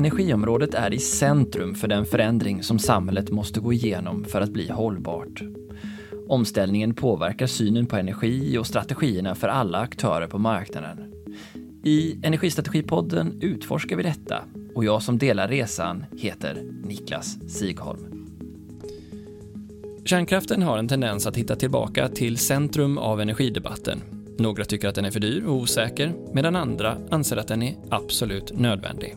Energiområdet är i centrum för den förändring som samhället måste gå igenom för att bli hållbart. Omställningen påverkar synen på energi och strategierna för alla aktörer på marknaden. I Energistrategipodden utforskar vi detta och jag som delar resan heter Niklas Sigholm. Kärnkraften har en tendens att hitta tillbaka till centrum av energidebatten. Några tycker att den är för dyr och osäker, medan andra anser att den är absolut nödvändig.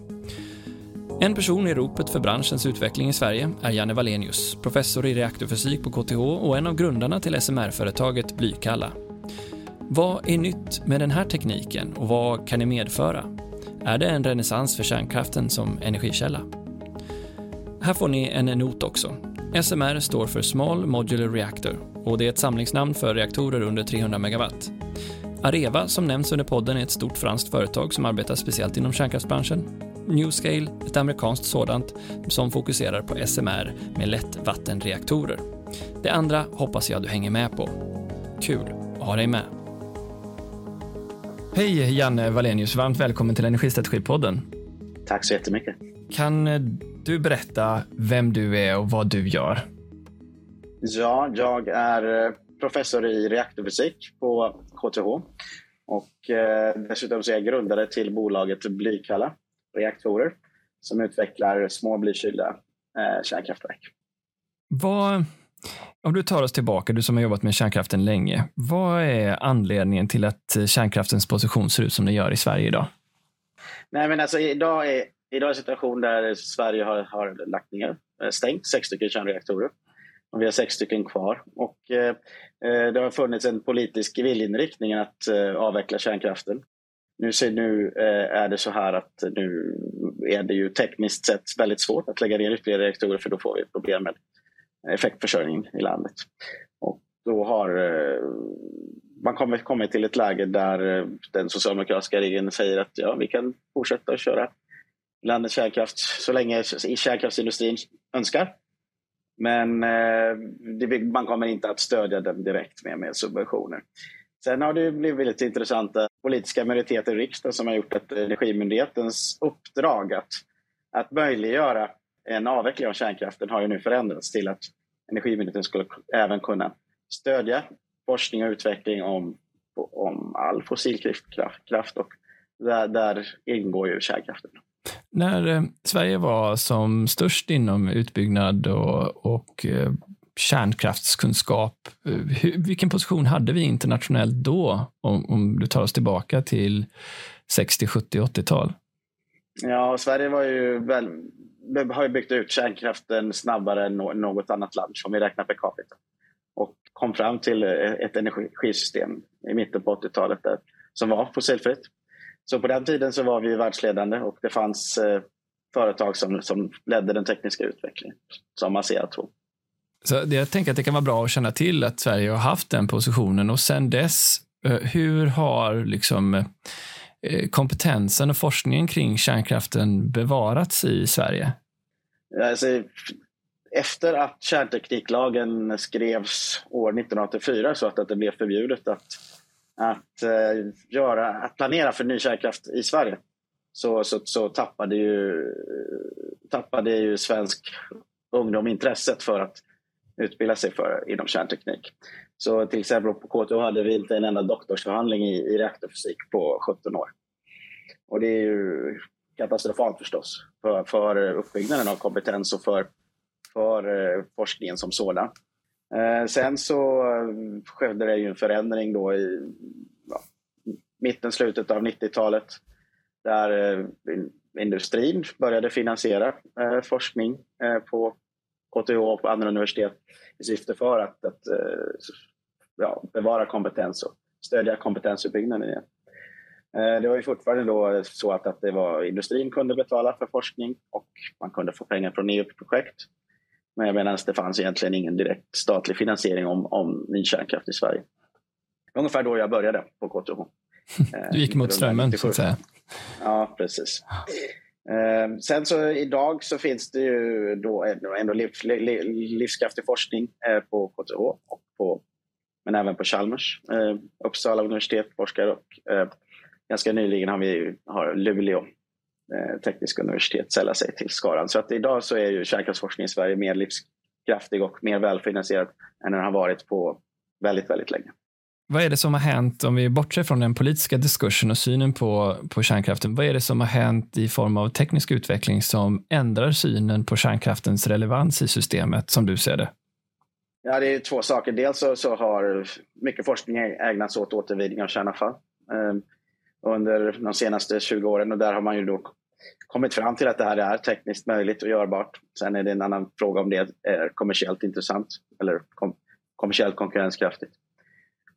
En person i ropet för branschens utveckling i Sverige är Janne Wallenius, professor i reaktorfysik på KTH och en av grundarna till SMR-företaget Blykalla. Vad är nytt med den här tekniken och vad kan det medföra? Är det en renässans för kärnkraften som energikälla? Här får ni en not också. SMR står för Small Modular Reactor och det är ett samlingsnamn för reaktorer under 300 megawatt. Areva, som nämns under podden, är ett stort franskt företag som arbetar speciellt inom kärnkraftsbranschen. Newscale, ett amerikanskt sådant, som fokuserar på SMR med lättvattenreaktorer. Det andra hoppas jag du hänger med på. Kul att ha dig med. Hej Janne Valenius, varmt välkommen till Energistrategipodden. Tack så jättemycket. Kan du berätta vem du är och vad du gör? Ja, jag är eh, professor i reaktorfysik på KTH och eh, dessutom så är jag grundare till bolaget Blykalla reaktorer som utvecklar små blykylda eh, kärnkraftverk. Vad, om du tar oss tillbaka, du som har jobbat med kärnkraften länge. Vad är anledningen till att kärnkraftens position ser ut som den gör i Sverige idag? Nej, men alltså, idag, är, idag är en situation där Sverige har, har lagt ner, eh, stängt sex stycken kärnreaktorer. Och vi har sex stycken kvar. Och, eh, eh, det har funnits en politisk viljeinriktning att eh, avveckla kärnkraften. Nu, ser, nu eh, är det så här att nu är det ju tekniskt sett väldigt svårt att lägga ner ytterligare reaktorer för då får vi problem med effektförsörjning i landet. Och då har eh, man kommit, kommit till ett läge där eh, den socialdemokratiska regeringen säger att ja, vi kan fortsätta att köra landets kärnkraft så länge kärnkraftsindustrin önskar. Men eh, det, man kommer inte att stödja den direkt med, med subventioner. Sen har det blivit lite intressanta politiska majoriteter i riksdagen som har gjort att Energimyndighetens uppdrag att, att möjliggöra en avveckling av kärnkraften har ju nu förändrats till att Energimyndigheten skulle även kunna stödja forskning och utveckling om, om all fossilkraft och där, där ingår ju kärnkraften. När eh, Sverige var som störst inom utbyggnad och, och eh, kärnkraftskunskap, eh, hur, vilken position hade vi internationellt då? Om, om du tar oss tillbaka till 60, 70, 80-tal. Ja, Sverige var ju väl, har ju byggt ut kärnkraften snabbare än något annat land om vi räknar per capita. Och kom fram till eh, ett energisystem i mitten på 80-talet som var fossilfritt. Så på den tiden så var vi världsledande och det fanns eh, företag som, som ledde den tekniska utvecklingen, som Asea-Atom. Så jag tänker att det kan vara bra att känna till att Sverige har haft den positionen och sen dess, eh, hur har liksom eh, kompetensen och forskningen kring kärnkraften bevarats i Sverige? Alltså, efter att kärntekniklagen skrevs år 1984 så att det blev förbjudet att, att, eh, göra, att planera för ny kärnkraft i Sverige så, så, så tappade, ju, tappade ju svensk ungdom intresset för att utbilda sig för inom kärnteknik. Så till exempel på KTH hade vi inte en enda doktorsförhandling i, i reaktorfysik på 17 år. Och det är ju katastrofalt förstås för, för uppbyggnaden av kompetens och för, för eh, forskningen som sådan. Eh, sen så eh, skedde det ju en förändring då i ja, mitten, slutet av 90-talet där eh, industrin började finansiera eh, forskning eh, på KTH och på andra universitet i syfte för att, att eh, ja, bevara kompetens och stödja kompetensuppbyggnaden igen. Eh, det var ju fortfarande då så att, att det var industrin kunde betala för forskning och man kunde få pengar från EU-projekt. Men medan det fanns egentligen ingen direkt statlig finansiering om, om ny kärnkraft i Sverige. Ungefär då jag började på KTH. Du gick mot strömmen så att säga. Ja, precis. Eh, sen så idag så finns det ju då ändå liv, liv, livskraftig forskning eh, på KTH och på, men även på Chalmers. Eh, Uppsala universitet forskar och eh, ganska nyligen har vi har Luleå eh, tekniska universitet sällat sig till skaran. Så att idag så är ju kärnkraftsforskning i Sverige mer livskraftig och mer välfinansierad än den har varit på väldigt, väldigt länge. Vad är det som har hänt, om vi bortser från den politiska diskursen och synen på, på kärnkraften, vad är det som har hänt i form av teknisk utveckling som ändrar synen på kärnkraftens relevans i systemet, som du ser det? Ja, det är två saker. Dels så, så har mycket forskning ägnats åt återvinning av kärnavfall eh, under de senaste 20 åren och där har man ju då kommit fram till att det här är tekniskt möjligt och görbart. Sen är det en annan fråga om det är kommersiellt intressant eller kom, kommersiellt konkurrenskraftigt.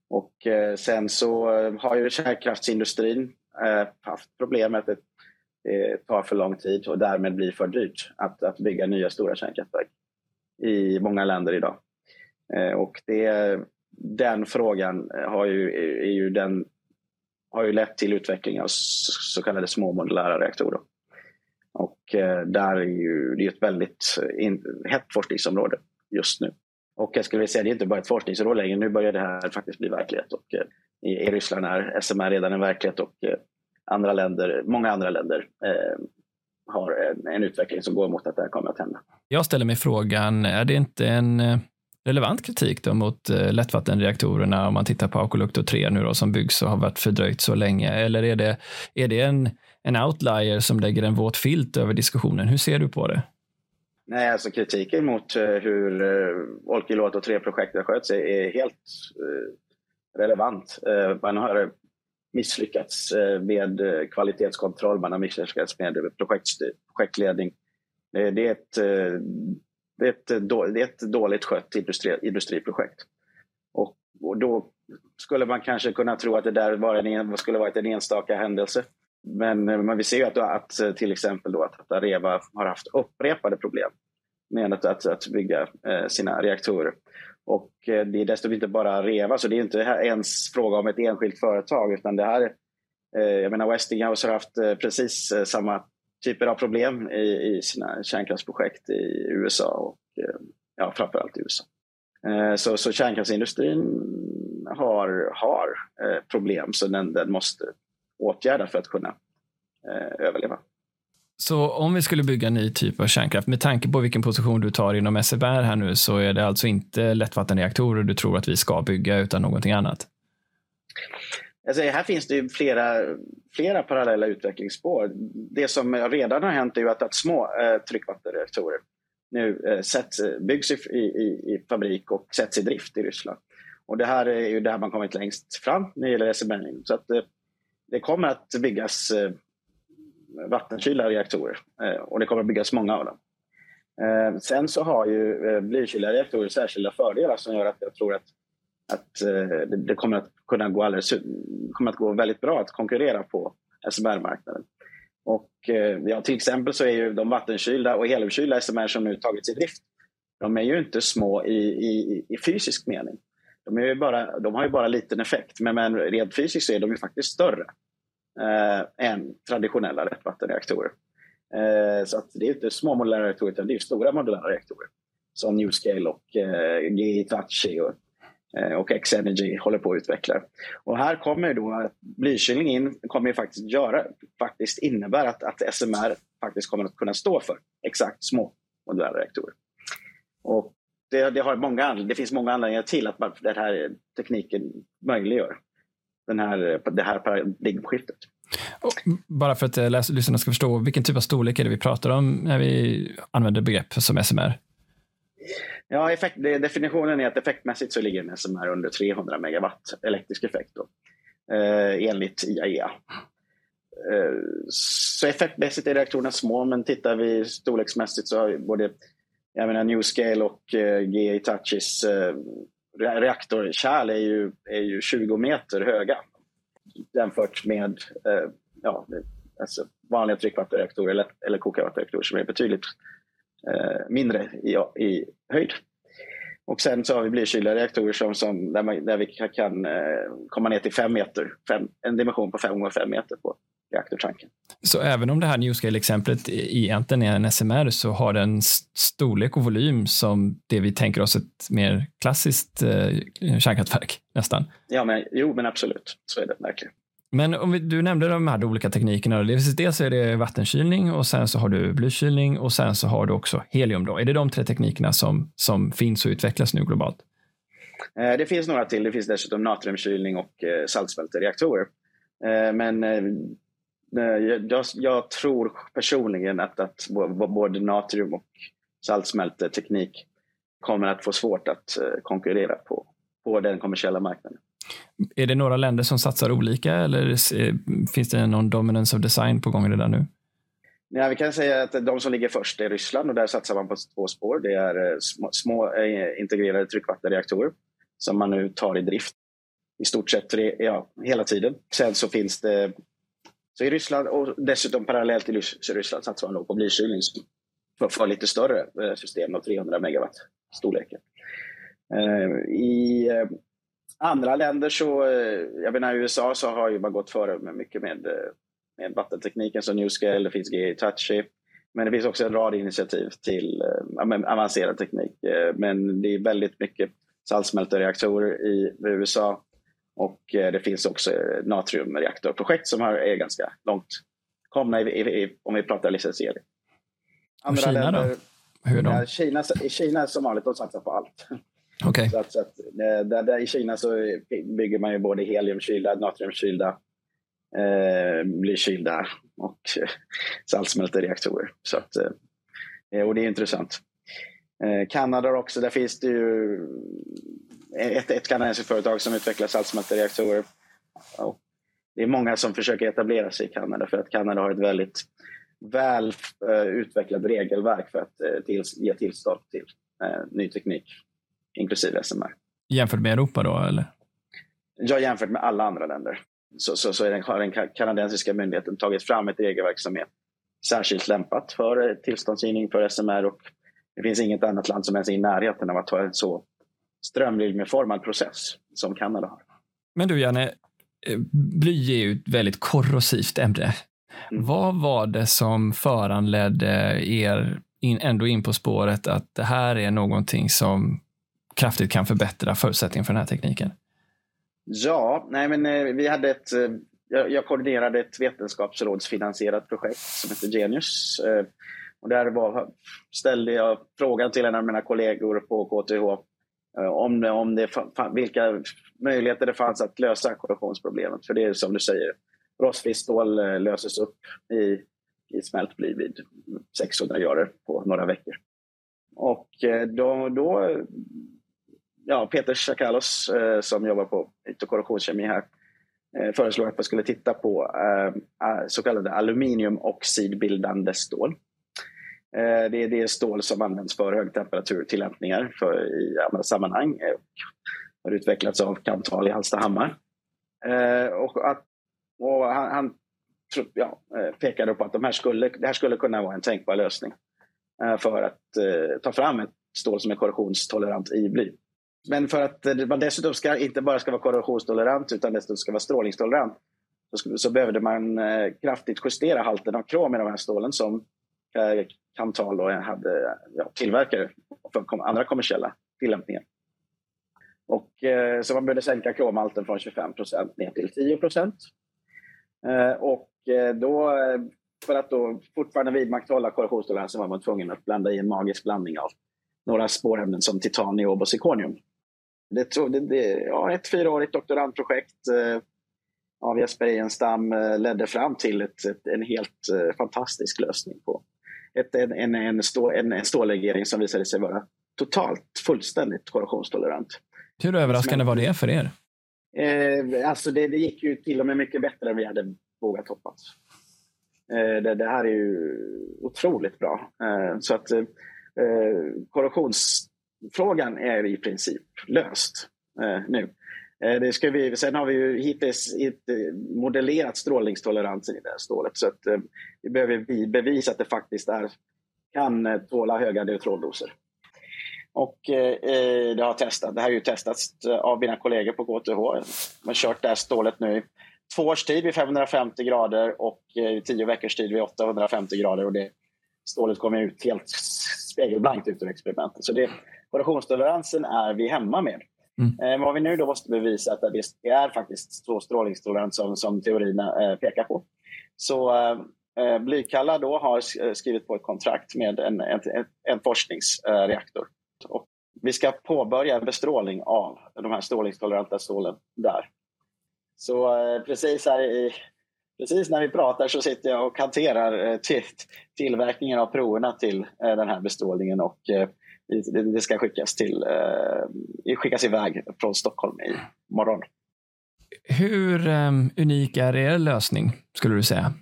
Och eh, sen så eh, har ju kärnkraftsindustrin eh, haft problem med att det, tar för lång tid och därmed blir för dyrt att, att bygga nya stora kärnkraftverk i många länder idag. Och det, den frågan har ju, är ju den, har ju lett till utveckling av så kallade små modulära reaktorer. Och där är ju, det är ett väldigt in, hett forskningsområde just nu. Och jag skulle vilja säga, det är inte bara ett forskningsområde längre, nu börjar det här faktiskt bli verklighet. Och, eh, i, Ryssland är SMR redan en verklighet och eh, andra länder, många andra länder eh, har en, en, utveckling som går mot att det här kommer att hända. Jag ställer mig frågan, är det inte en eh, relevant kritik då mot eh, lättvattenreaktorerna om man tittar på Akolukto 3 nu då som byggs och har varit fördröjt så länge? Eller är det, är det en, en outlier som lägger en våt filt över diskussionen? Hur ser du på det? Nej, alltså kritiken mot eh, hur eh, Olkiluoto 3-projektet sköts är, är helt eh, relevant. Man har misslyckats med kvalitetskontroll, man har misslyckats med projekt, projektledning. Det är ett det är ett, det är ett dåligt skött industri, industriprojekt. Och, och, då skulle man kanske kunna tro att det där var en, skulle varit en enstaka händelse. Men, eh, men vi ser ju att, att eh, till exempel då att, Areva har haft upprepade problem med att, att, att bygga eh, sina reaktorer. Och eh, det är dessutom inte bara Areva, så det är inte ens fråga om ett enskilt företag utan det här eh, jag menar Westinghouse har haft eh, precis eh, samma typer av problem i, i sina kärnkraftsprojekt i USA och eh, ja, framförallt i USA. Eh, så, så kärnkraftsindustrin har, har eh, problem så den, den måste åtgärda för att kunna överleva. Så om vi skulle bygga en ny typ av kärnkraft, med tanke på vilken position du tar inom SFR här nu, så är det alltså inte lättvattenreaktorer du tror att vi ska bygga, utan någonting annat? Säger, här finns det flera, flera parallella utvecklingsspår. Det som redan har hänt är ju att, att små eh, tryckvattenreaktorer nu eh, sätts, byggs i, i, i, fabrik och sätts i drift i Ryssland. Och det här är ju där man kommit längst fram när det gäller SMR. Så att, eh, det kommer att byggas eh, vattenkylda reaktorer eh, och det kommer att byggas många av dem. Eh, sen så har ju eh, blykylda reaktorer särskilda fördelar som gör att jag tror att att eh, det kommer att kunna gå alldeles, kommer att gå väldigt bra att konkurrera på SMR-marknaden. Och eh, ja, till exempel så är ju de vattenkylda och helkylda SMR som nu tagits i drift, de är ju inte små i, i, i fysisk mening. De, är bara, de har ju bara liten effekt, men, men rent fysiskt så är de ju faktiskt större eh, än traditionella lättvattenreaktorer. Eh, så att det är inte små modulära reaktorer, utan det är stora modulära reaktorer. Som Newscale och eh, GE Hitachi och Eh, och X-Energy håller på att utveckla. Och här kommer då blykylning in, kommer ju faktiskt göra, faktiskt innebär att, att SMR faktiskt kommer att kunna stå för exakt små modulära reaktorer. Och det, det, har många, det finns många anledningar till att den här tekniken möjliggör den här, det här paradigmskiftet. Bara för att lyssnarna ska förstå, vilken typ av storlek är det vi pratar om när vi använder begrepp som SMR? Ja, effekt, definitionen är att effektmässigt så ligger en SMR under 300 megawatt elektrisk effekt då, eh, enligt IAEA. Eh, så effektmässigt är reaktorerna små, men tittar vi storleksmässigt så har både jag menar, Newscale och eh, GE Hitachis eh, reaktorkärl är ju, är ju 20 meter höga jämfört med eh, ja, alltså vanliga tryckvattenreaktorer eller, eller kokarvattenreaktorer som är betydligt eh, mindre i, i höjd. Och sen så har vi blykylda reaktorer som, som, där, man, där vi kan, eh, komma ner till 5 meter, fem, en dimension på 5 gånger 5 meter på reaktortanken. Så även om det här Newscale-exemplet egentligen är en SMR så har den storlek och volym som det vi tänker oss ett mer klassiskt eh, kärnkraftverk nästan? Ja, men, jo, men absolut. Så är det verkligen. Men om vi, du nämnde de här olika teknikerna. Dels är det vattenkylning och sen så har du blykylning och sen så har du också helium. Då. Är det de tre teknikerna som, som finns och utvecklas nu globalt? Eh, det finns några till. Det finns dessutom natriumkylning och eh, saltsmältereaktorer. Eh, men jag, jag, tror personligen att, att både natrium och saltsmälteteknik kommer att få svårt att konkurrera på, på den kommersiella marknaden. Är det några länder som satsar olika eller finns det någon dominance of design på gång redan nu? Ja, vi kan säga att de som ligger först är Ryssland och där satsar man på två spår. Det är små, små integrerade tryckvattenreaktorer som man nu tar i drift i stort sett ja, hela tiden. Sen så finns det så i Ryssland och dessutom parallellt i Ryssland satsar man på blykylning för, för lite större eh, system av 300 megawatt storleken. Eh, I eh, andra länder så, eh, jag menar i USA så har ju man gått före med mycket med, eh, med vattentekniken som NewScale, det finns GE Touchy. Men det finns också en rad initiativ till avancerad teknik. Men det är väldigt mycket saltsmältereaktorer i USA. Och eh, det finns också natriumreaktorprojekt som är ganska långt komna i, i, om vi pratar licensiering. Andra Kina länder, då? Hur de? Ja, Kina, Kina som vanligt, de satsar på allt. Okay. Så att, så att, eh, där, där I Kina så bygger man ju både heliumkylda, natriumkylda, eh, blykylda och eh, saltsmältereaktorer. Så att, eh, och det är intressant. Eh, Kanada också, där finns det ju ett, ett kanadensiskt företag som utvecklar saltsmältereaktorer. Och det är många som försöker etablera sig i Kanada för att Kanada har ett väldigt väl uh, utvecklat regelverk för att uh, till, ge tillstånd till ny teknik, inklusive SMR. Jämfört med Europa då, eller? Ja, jämfört med alla andra länder. Så, så, så är den, har den kanadensiska myndigheten tagit fram ett regelverk som är särskilt lämpat för tillståndsgivning för SMR och det finns inget annat land som ens är i närheten av att ha en så strömlinjeformad process som Kanada har. Men du Janne, eh, bly är ju ett väldigt korrosivt ämne. Mm. Vad var det som föranledde er in, ändå in på spåret att det här är någonting som kraftigt kan förbättra förutsättningen för den här tekniken? Ja, nej men eh, vi hade ett eh, jag, jag koordinerade ett vetenskapsrådsfinansierat projekt som heter Genius och där var, ställde jag frågan till en av mina kollegor på KTH eh, om, det, om det, vilka möjligheter det fanns att lösa korrosionsproblemet. För det är som du säger, rostfritt stål eh, löses upp i, i smält bly vid 600 grader på några veckor. Och eh, då, då ja, Peter Chakalos som jobbar på korrosionskemi här föreslog att man skulle titta på så kallade aluminiumoxidbildande stål. Eh, det är det stål som används för högtemperaturtillämpningar för, i andra sammanhang och har utvecklats av Kanthal i Hallstahammar. Eh, och, att, och han, han ja, eh, pekade på att de här skulle, det här skulle kunna vara en tänkbar lösning för att ta fram ett stål som är korrosionstolerant i bly. Men för att man dessutom ska, inte bara ska vara korrosionstolerant utan dessutom ska vara strålningstolerant så, så behövde man kraftigt justera halten av krom i de här stålen som Kantal och hade ja, tillverkare för andra kommersiella tillämpningar. Och, eh, så man började sänka kromhalten från 25 ner till 10. Eh, och eh, då, för att då fortfarande vidmakthålla korrosionstoleransen var man tvungen att blanda i en magisk blandning av några spårämnen som titan, niob och zirkonium. Det, det, det, ja, ett fyraårigt doktorandprojekt eh, av Jesper Ehenstam eh, ledde fram till ett, ett, en helt eh, fantastisk lösning på ett, en, en, en, stå, en, en stållegering som visade sig vara totalt fullständigt korrosionstolerant. Hur överraskande var det för er? Eh, alltså det, det, gick ju till och med mycket bättre än vi hade vågat hoppas. Eh, det, det, här är ju otroligt bra. Eh, så att eh, korrosionsfrågan är i princip löst eh, nu. Eh, det ska vi, sen har vi ju hittills modellerat strålningstoleransen i det här stålet så att eh, vi behöver bevisa att det faktiskt är, kan eh, tåla höga neutrondoser. Och eh, det har testat. Det här har ju testats av mina kollegor på KTH. De har kört det här stålet nu i två års tid vid 550 grader och i tio veckors tid vid 850 grader. Och det, stålet kommer ut helt spegelblankt ut ur experimentet. Så det, korrosionstoleransen är vi hemma med. Mm. Eh, vad vi nu då måste bevisa att det är faktiskt så strålningstolerant som, som teorierna eh, pekar på. Så eh, eh Blykalla då har skrivit på ett kontrakt med en, en, en forskningsreaktor. Och vi ska påbörja bestrålning av de här strålningstoleranta stålen där. Så eh, precis här i, Precis när vi pratar så sitter jag och hanterar eh, till, tillverkningen av proverna till den här bestrålningen och det ska skickas, till, skickas iväg från Stockholm i morgon. Hur unik är er lösning, skulle du säga?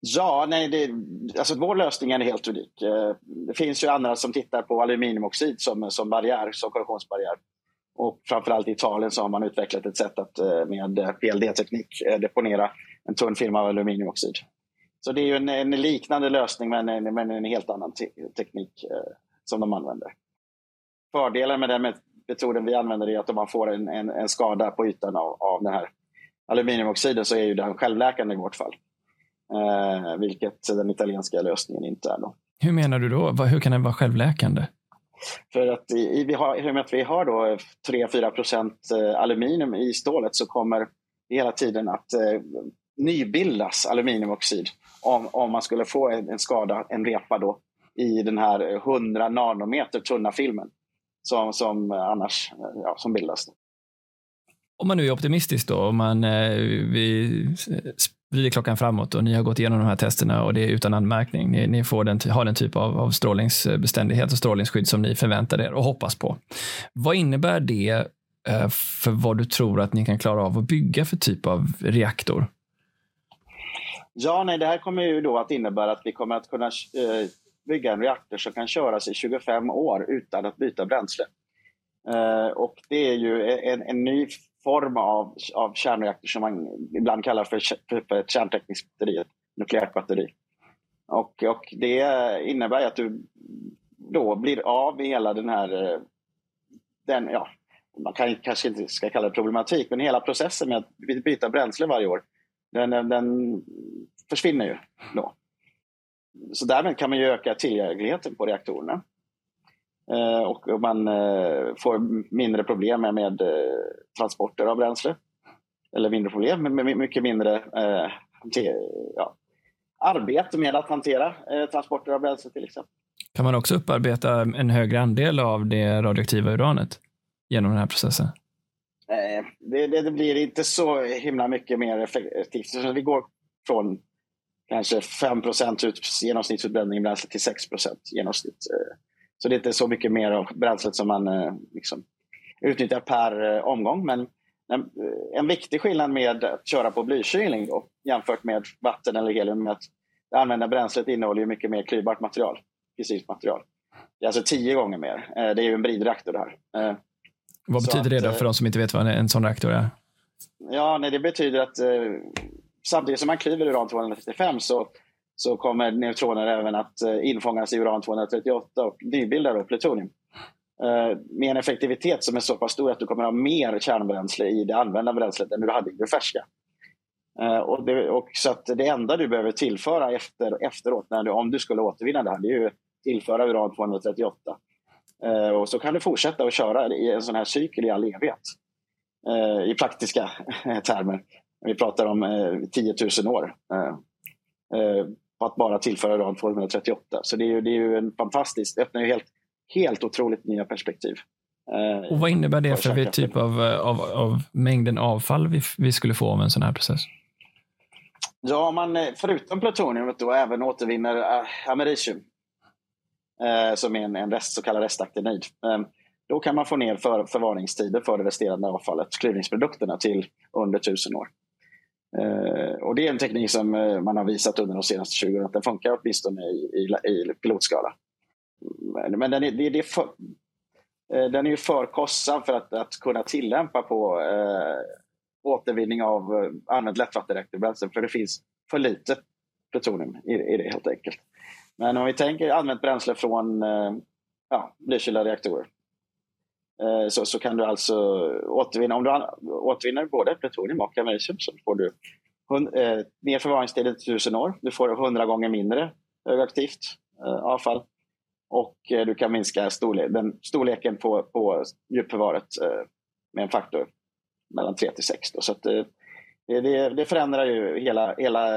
Ja, nej, det, alltså vår lösning är helt unik. Det finns ju andra som tittar på aluminiumoxid som, som barriär, som korrosionsbarriär. Och framförallt i Italien så har man utvecklat ett sätt att eh, med PLD-teknik eh, deponera en tunn film av aluminiumoxid. Så det är en, en liknande lösning men en, men en helt annan te teknik eh, som de använder. Fördelen med den metoden vi använder är att om man får en, en, en skada på ytan av, av den här aluminiumoxiden så är ju den självläkande i vårt fall. Eh, vilket den italienska lösningen inte är. Då. Hur menar du då? Hur kan den vara självläkande? För att i, vi har, i och med att vi har då 3-4 procent eh, aluminium i stålet så kommer det hela tiden att eh, nybildas aluminiumoxid om, om man skulle få en, en, skada, en repa då, i den här 100 nanometer tunna filmen som, som annars ja, som bildas. Om man nu är optimistisk då, om man eh, vi vrider klockan framåt och ni har gått igenom de här testerna och det är utan anmärkning. Ni, ni får den, har den typ av, av strålningsbeständighet och strålningsskydd som ni förväntar er och hoppas på. Vad innebär det eh, för vad du tror att ni kan klara av att bygga för typ av reaktor? Ja, nej, det här kommer ju då att innebära att vi kommer att kunna eh, bygga en reaktor som kan köras i 25 år utan att byta bränsle. Eh, och det är ju en, en ny form av, av kärnreaktor som man ibland kallar för, för ett kärntekniskt batteri, ett nukleärt batteri. Och, och det innebär att du då blir av med hela den här, eh, den, ja, man kan, kanske inte ska kalla det problematik, men hela processen med att byta bränsle varje år, den, den försvinner ju då. Så därmed kan man ju öka tillgängligheten på reaktorerna. Eh, och man eh, får mindre problem med eh, transporter av bränsle. Eller mindre problem, men mycket mindre ja, arbete med att hantera transporter av bränsle till exempel. Kan man också upparbeta en högre andel av det radioaktiva uranet genom den här processen? Det, det, det blir inte så himla mycket mer effektivt. Så vi går från kanske 5 ut genomsnittsförbränning i bränsle till 6% genomsnitt så det är inte så mycket mer av bränslet som man eh, liksom, utnyttjar per eh, omgång. Men en, eh, viktig skillnad med att köra på blykylning då, jämfört med vatten eller helium är att det använda bränslet innehåller mycket mer klyvbart material, fysiskt material. Det är alltså tio gånger mer. Det är ju en bridreaktor det här. Vad betyder att, det då för de som inte vet vad en sån reaktor är? Ja, nej, det betyder att samtidigt som man klyver uran-235 så så kommer neutroner även att eh, infångas i uran-238 och nybilda plutonium. Eh, med en effektivitet som är så pass stor att du kommer ha mer kärnbränsle i det använda bränslet än du hade i det färska. Eh, och det, och så att det enda du behöver tillföra efter, efteråt, när du, om du skulle återvinna det här, det är ju tillföra uran-238. Och så kan du fortsätta att köra i en sån här cykel i all evighet. I praktiska termer. Vi pratar om 10 000 år på att bara tillföra uran 238. Så det är ju, det är ju en fantastisk, det öppnar ju helt, helt otroligt nya perspektiv. Eh, och vad innebär det för, för typ av, av, av, mängden avfall vi, vi skulle få av en sån här process? Ja, man eh, förutom plutoniumet då även återvinner äh, americium eh, som är en, en rest, så kallad restaktinid. Eh, då kan man få ner för, förvaringstiden för det resterande avfallet, klyvningsprodukterna, till under tusen år. Eh, och det är en teknik som eh, man har visat under de senaste 20 åren att den funkar åtminstone i, i, i pilotskala. Men, men den, är, det, det är för, eh, den är ju för kostsam för att, att kunna tillämpa på eh, återvinning av eh, använt lättvattenreaktorbränsle för det finns för lite plutonium i, i, det helt enkelt. Men om vi tänker använt bränsle från eh, ja, blykylda reaktorer Eh, så, så kan du alltså återvinna, om du återvinner både plutonium och americium så får du eh, mer förvaringstid än tusen år. Du får hundra gånger mindre högaktivt eh, avfall. Och eh, du kan minska storle den, storleken på, på djupförvaret eh, med en faktor mellan 3 till 6. Så att, det, det, förändrar ju hela, hela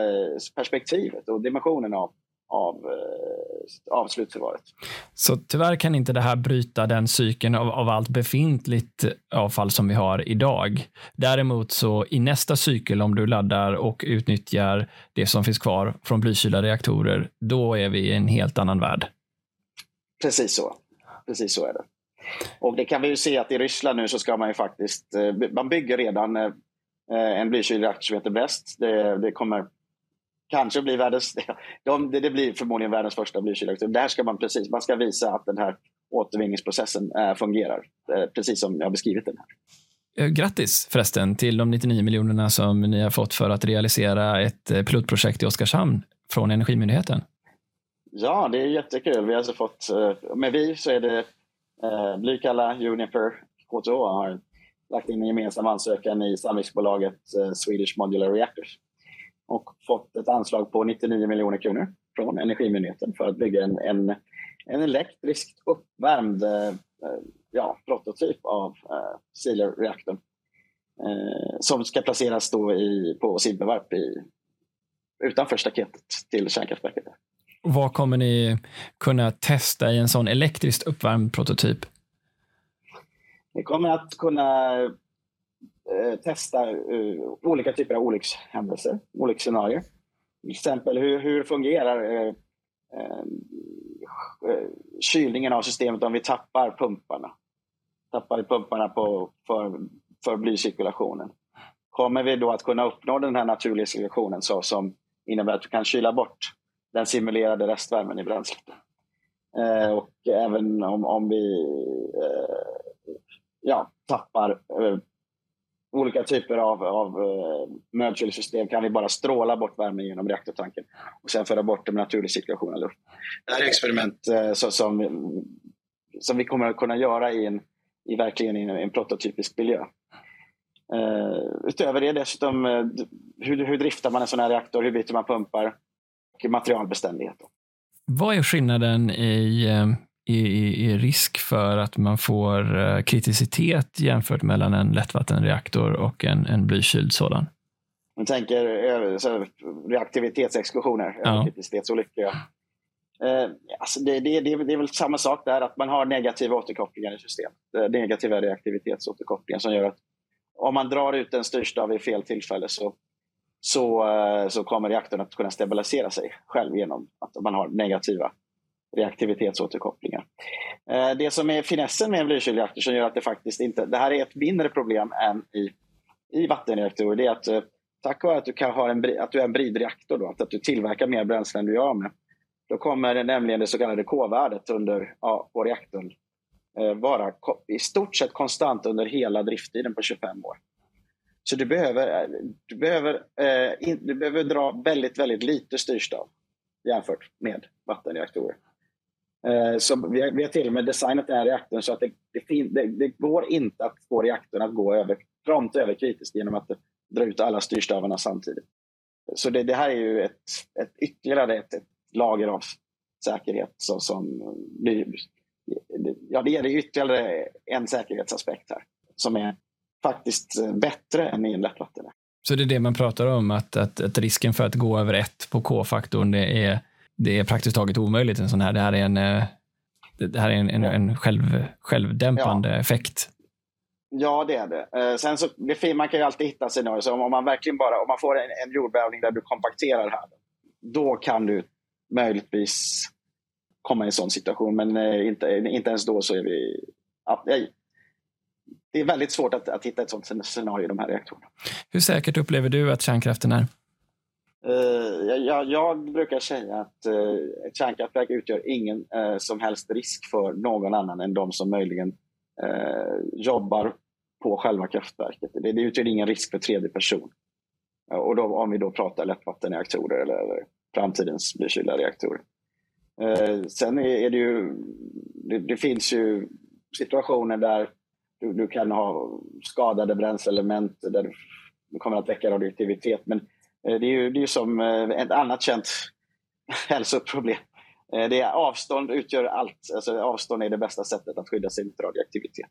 perspektivet och dimensionen av, av, eh, av slutförvaret. Så tyvärr kan inte det här bryta den cykeln av, av allt befintligt avfall som vi har idag. Däremot så i nästa cykel, om du laddar och utnyttjar det som finns kvar från blykylda reaktorer, då är vi i en helt annan värld. Precis så. Precis så är det. Och det kan vi ju se att i Ryssland nu så ska man ju faktiskt, eh, man bygger redan eh, en blykyld reaktor som heter Brest. Det, det kommer kanske bli världens, de, det, blir förmodligen världens första blykylreaktor. Där ska man precis, man ska visa att den här återvinningsprocessen äh, fungerar, äh, precis som jag har beskrivit den här. Eh, grattis förresten till de 99 miljonerna som ni har fått för att realisera ett pilotprojekt i Oskarshamn från Energimyndigheten. Ja, det är jättekul. Vi har alltså fått, med vi så är det Blykalla, Uniper, KTH har lagt in en gemensam ansökan i samlingsbolaget Swedish Modular Reactors och fått ett anslag på 99 miljoner kronor från Energimyndigheten för att bygga en, en, en elektriskt uppvärmd eh, ja, prototyp av eh, Sealer-reaktorn eh, som ska placeras då i, på Simpevarp i, utanför staketet till kärnkraftverket. Vad kommer ni kunna testa i en sån elektriskt uppvärmd prototyp? Vi kommer att kunna Eh, testa uh, olika typer av olyckshändelser, olycksscenarier. Till exempel hur, hur fungerar uh, uh, kylningen av systemet om vi tappar pumparna? Tappar pumparna på, för, för blycirkulationen. Kommer vi då att kunna uppnå den här naturliga cirkulationen så, som innebär att du kan kyla bort den simulerade restvärmen i bränslet? och även om, om vi ja, tappar olika typer av, av eh, uh, mödkylsystem kan vi bara stråla bort värmen genom reaktortanken och sen föra bort den med naturlig cirkulation av luft. Det här är experiment uh, så, som, som vi kommer att kunna göra i, en, i verkligen i en, en prototypisk miljö. Uh, utöver det dessutom, uh, hur, hur driftar man en sån här reaktor? Hur byter man pumpar? Och materialbeständighet. Vad är skillnaden i i, i, risk för att man får eh, kriticitet jämfört mellan en lättvattenreaktor och en, en blykyld sådan? Man tänker så, reaktivitetsexplosioner, ja. kritizitetsolyckor. Eh, alltså det, det, det, det, är väl samma sak där, att man har negativa återkopplingar i systemet. Eh, negativa reaktivitetsåterkopplingar som gör att om man drar ut en styrstav vid fel tillfälle så, så, eh, så kommer reaktorn att kunna stabilisera sig själv genom att man har negativa reaktivitetsåterkopplingar. Eh, det som är finessen med en blykylreaktor som gör att det faktiskt inte, det här är ett mindre problem än i, i vattenreaktorer, det är att eh, tack vare att du, kan ha en, att du är en bridreaktor, då, att du tillverkar mer bränsle än du gör med, då kommer nämligen det så kallade K-värdet under, ja, på reaktorn eh, vara i stort sett konstant under hela drifttiden på 25 år. Så du behöver, eh, du behöver, eh, in, du behöver dra väldigt, väldigt lite styrstav jämfört med vattenreaktorer. Eh, så vi har, vi har till och med designat den här reaktorn så att det, det, det, det går inte att få reaktorn att gå över, prompt över kritiskt genom att dra ut alla styrstavarna samtidigt. Så det, det här är ju ett, ett ytterligare ett, ett lager av säkerhet så, som ja, det är ytterligare en säkerhetsaspekt här som är faktiskt bättre än i en lättvattenreaktor. Så det är det man pratar om, att, att, att risken för att gå över ett på K-faktorn är det är praktiskt taget omöjligt. En sån här. Det här är en, eh, det här är en, en, en själv, självdämpande ja. effekt. Ja, det är det. Eh, sen så, det man kan ju alltid hitta scenarier. Så om man verkligen bara om man får en, en jordbävning där du kompakterar här, då kan du möjligtvis komma i en sån situation. Men eh, inte, inte ens då så är vi... Ja, det är väldigt svårt att, att hitta ett sånt scenario i de här reaktorerna. Hur säkert upplever du att kärnkraften är? Eh, jag, jag, brukar säga att eh, ett kärnkraftverk utgör ingen eh, som helst risk för någon annan än de som möjligen jobbar på själva kraftverket. Det, det utgör ingen risk för tredje person. och då, om vi då pratar lättvattenreaktorer eller, eller framtidens blykylda reaktorer. sen är, det ju, det, det, finns ju situationer där du, du kan ha skadade bränsleelement där du kommer att väcka radioaktivitet. Men Eh, det är ju det är som eh, ett annat känt hälsoproblem. Eh, det är, avstånd utgör allt. Alltså, avstånd är det bästa sättet att skydda sig mot radioaktivitet.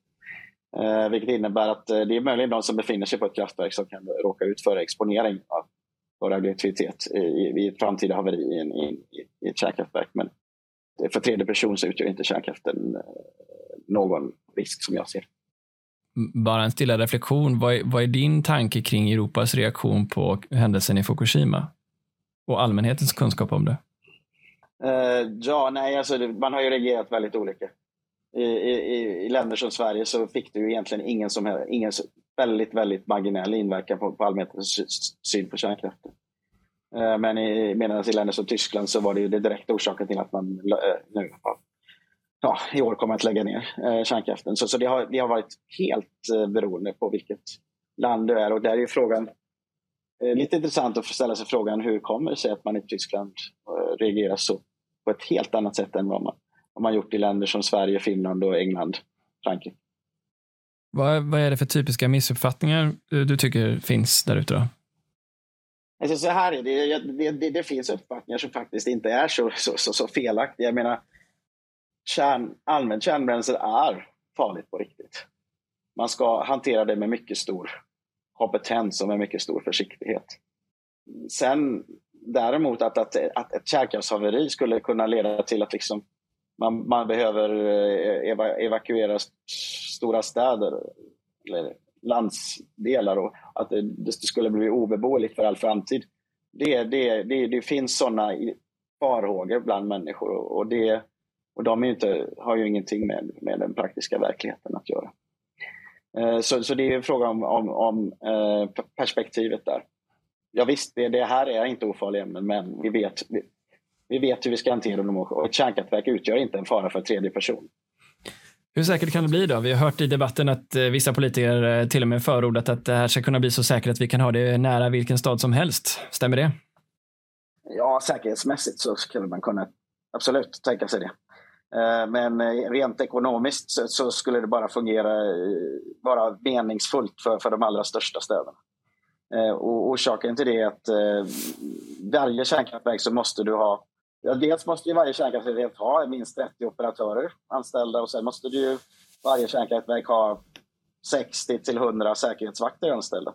Eh, vilket innebär att det är möjligen de som befinner sig på ett kraftverk som kan råka ut för exponering av radioaktivitet i, i, ett framtida haveri i, i, i ett kärnkraftverk. Men för tredje person så utgör inte kärnkraften någon risk som jag ser. Bara en stilla reflektion. Vad är, vad är din tanke kring Europas reaktion på händelsen i Fukushima? Och allmänhetens kunskap om det? Uh, ja, nej, alltså, man har ju reagerat väldigt olika. I, i, I, länder som Sverige så fick det ju egentligen ingen, som, ingen väldigt, väldigt marginell inverkan på, på allmänhetens syn på kärnkraften. Uh, men i, medan i länder som Tyskland så var det ju det direkta orsaken till att man uh, nu har ja, i år kommer att lägga ner eh, kärnkraften. Så, så det, har, det har varit helt eh, beroende på vilket land du är. Och där är ju frågan eh, lite intressant att ställa sig frågan hur kommer det sig att man i Tyskland eh, reagerar så på ett helt annat sätt än vad man, vad man gjort i länder som Sverige, Finland och England, Frankrike. Vad, vad är det för typiska missuppfattningar eh, du tycker finns där ute? Alltså så här är det, det, det, det finns uppfattningar som faktiskt inte är så, så, så, så felaktiga. Jag menar, kärn, allmänt kärnbränsle är farligt på riktigt. Man ska hantera det med mycket stor kompetens och med mycket stor försiktighet. Sen däremot att, att, att ett kärnkraftshaveri skulle kunna leda till att liksom man, man behöver eh, eva, evakuera stora städer eller landsdelar och att det, det skulle bli obeboeligt för all framtid. Det, det, det, det finns sådana farhågor bland människor och det, och de är inte, har ju ingenting med, med den praktiska verkligheten att göra. Eh, så, så det är en fråga om, om, om eh, perspektivet där. Ja, visst, det, det här är inte ofarliga ämnen, men vi vet, vi, vi, vet hur vi ska hantera dem och ett kärnkraftverk utgör inte en fara för tredje person. Hur säkert kan det bli då? Vi har hört i debatten att eh, vissa politiker till och med förordat att det här ska kunna bli så säkert att vi kan ha det nära vilken stad som helst. Stämmer det? Ja, säkerhetsmässigt så skulle man kunna absolut tänka sig det. Eh, men eh, rent ekonomiskt så skulle det bara fungera, eh, vara meningsfullt för, för de allra största städerna. Och orsaken till det är att varje kärnkraftverk så måste du ha Ja, dels måste ju varje kärnkraftverk ha minst 30 operatörer anställda och sen måste du ju varje kärnkraftverk ha 60 till 100 säkerhetsvakter anställda.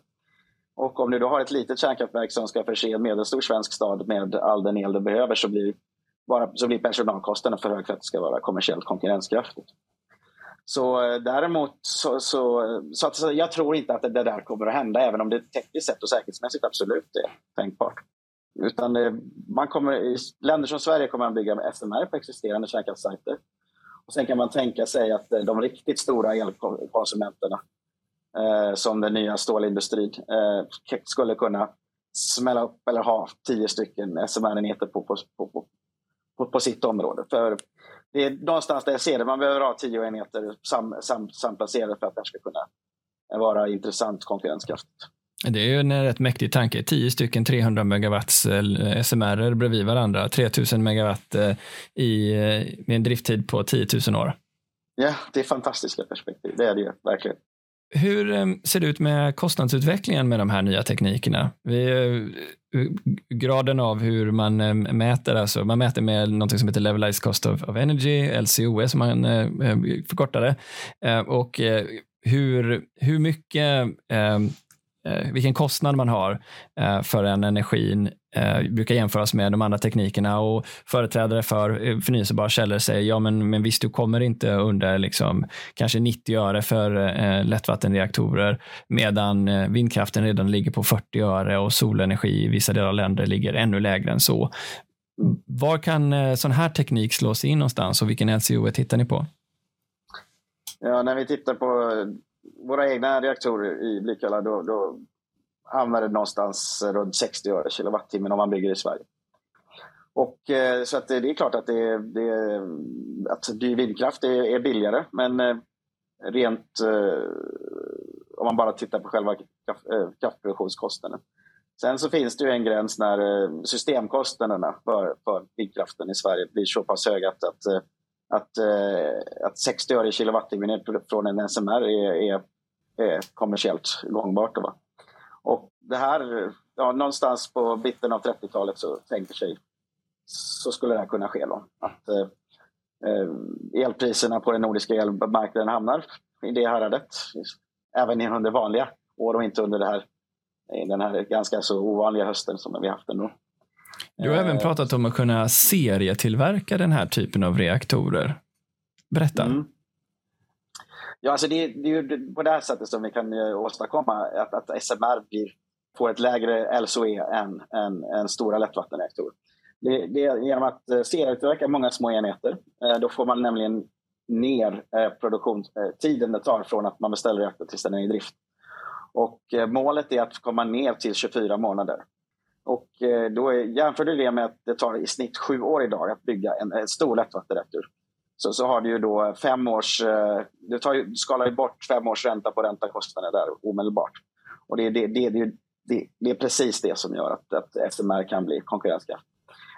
Och om du då har ett litet kärnkraftverk som ska förse en medelstor svensk stad med all den el du behöver så blir bara, så blir personalkostnaden för hög för att det ska vara kommersiellt konkurrenskraftigt. Så eh, däremot så, så, så, att, så jag tror inte att det, det, där kommer att hända, även om det tekniskt sett och säkerhetsmässigt absolut är tänkbart. Utan eh, man kommer, i länder som Sverige kommer man bygga med SMR på existerande kärnkraftssajter. Och sen kan man tänka sig att eh, de riktigt stora elkonsumenterna, eh, som den nya stålindustrin, eh, skulle kunna smälla upp eller ha tio stycken SMR-enheter på, på, på, på, på sitt område. För det är någonstans där jag ser det. Man behöver ha tio enheter sam, sam, samplacerade för att det ska kunna vara intressant konkurrenskraftigt. Det är ju en rätt mäktig tanke. 10 stycken 300 megawatts eh, SMR bredvid varandra. 3000 megawatt eh, i, eh, med en drifttid på 10 000 år. Ja, det är fantastiska perspektiv. Det är det ju verkligen. Hur eh, ser det ut med kostnadsutvecklingen med de här nya teknikerna? Vi, eh, graden av hur man eh, mäter, alltså man mäter med något som heter Levelized Cost of, of Energy, LCOE som man förkortar det. Och hur, hur mycket vilken kostnad man har för den energin eh, brukar jämföras med de andra teknikerna och företrädare för eh, förnyelsebara källor säger ja men, men visst du kommer inte under liksom, kanske 90 öre för eh, lättvattenreaktorer medan eh, vindkraften redan ligger på 40 öre och solenergi i vissa delar av länder ligger ännu lägre än så. Var kan sån här teknik slås in någonstans och vilken LCO tittar ni på? Ja, när vi tittar på våra egna reaktorer i Blykalla då, då använder någonstans runt 60 öre kilowattimmen om man bygger i Sverige. Och, eh, så att det, det, är klart att, det, det, alltså, att dyr vindkraft är, är billigare men eh, rent eh, om man bara tittar på själva kraft, eh, kraftproduktionskostnaden. Sen så finns det ju en gräns när eh, systemkostnaderna för, för vindkraften i Sverige blir så pass höga att, att eh, att, att 60 öre i kilowattimmen från en SMR är, är, är kommersiellt gångbart. Va? Och det här, ja, någonstans på mitten av 30-talet så tänker sig så skulle det kunna ske. Då. Att eh, eh, elpriserna på den nordiska elmarknaden hamnar i det häradet. Även under vanliga år och inte under det här, den här ganska så ovanliga hösten som vi haft ändå. Du har även pratat om att kunna serietillverka den här typen av reaktorer. Berätta. Mm. Ja, alltså det, det är ju på det här sättet som vi kan eh, åstadkomma att, att SMR blir, får ett lägre LSOE än, än, än stora lättvattenreaktorer. Det, det är genom att serieutveckla serietillverka många små enheter. Eh, då får man nämligen ner produktionstiden det tar från att man beställer reaktorn tills den är i drift. Och målet är att komma ner till 24 månader. Och då jämför du det med att det tar i snitt sju år idag att bygga en, en stor lättvattenreaktor. Så, så har du ju då fem års... Eh, du tar ju, skalar ju bort fem års ränta på räntakostnader där omedelbart. Och det, det, det, det, det är precis det som gör att, att SMR kan bli konkurrenskraftigt.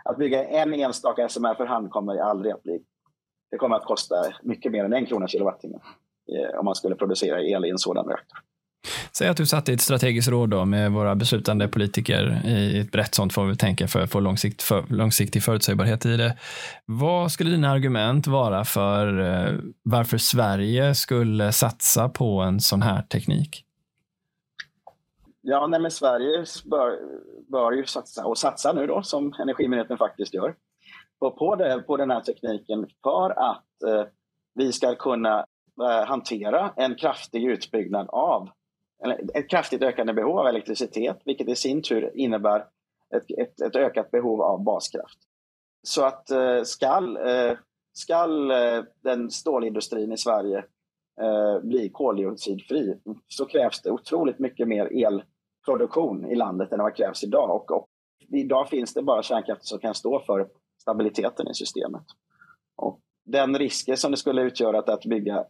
Att bygga en enstaka SMR för hand kommer aldrig att bli... Det kommer att kosta mycket mer än en krona kilowattimme eh, om man skulle producera el i en sådan reaktor. Säg att du satt i ett strategiskt råd då med våra beslutande politiker i ett brett sånt får vi tänka för att få långsikt, för, långsiktig förutsägbarhet i det. Vad skulle dina argument vara för eh, varför Sverige skulle satsa på en sån här teknik? Ja, nej, men Sverige bör, bör ju satsa, och satsa nu då, som Energimyndigheten faktiskt gör, på, på, det, på den här tekniken för att eh, vi ska kunna eh, hantera en kraftig utbyggnad av, ett kraftigt ökande behov av elektricitet, vilket i sin tur innebär ett, ett, ett ökat behov av baskraft. Så att eh, skall, eh, skall eh, den stålindustrin i Sverige eh, bli koldioxidfri så krävs det otroligt mycket mer elproduktion i landet än vad krävs idag. Och, och idag finns det bara kärnkraft som kan stå för stabiliteten i systemet. Och den risken som det skulle utgöra att, att bygga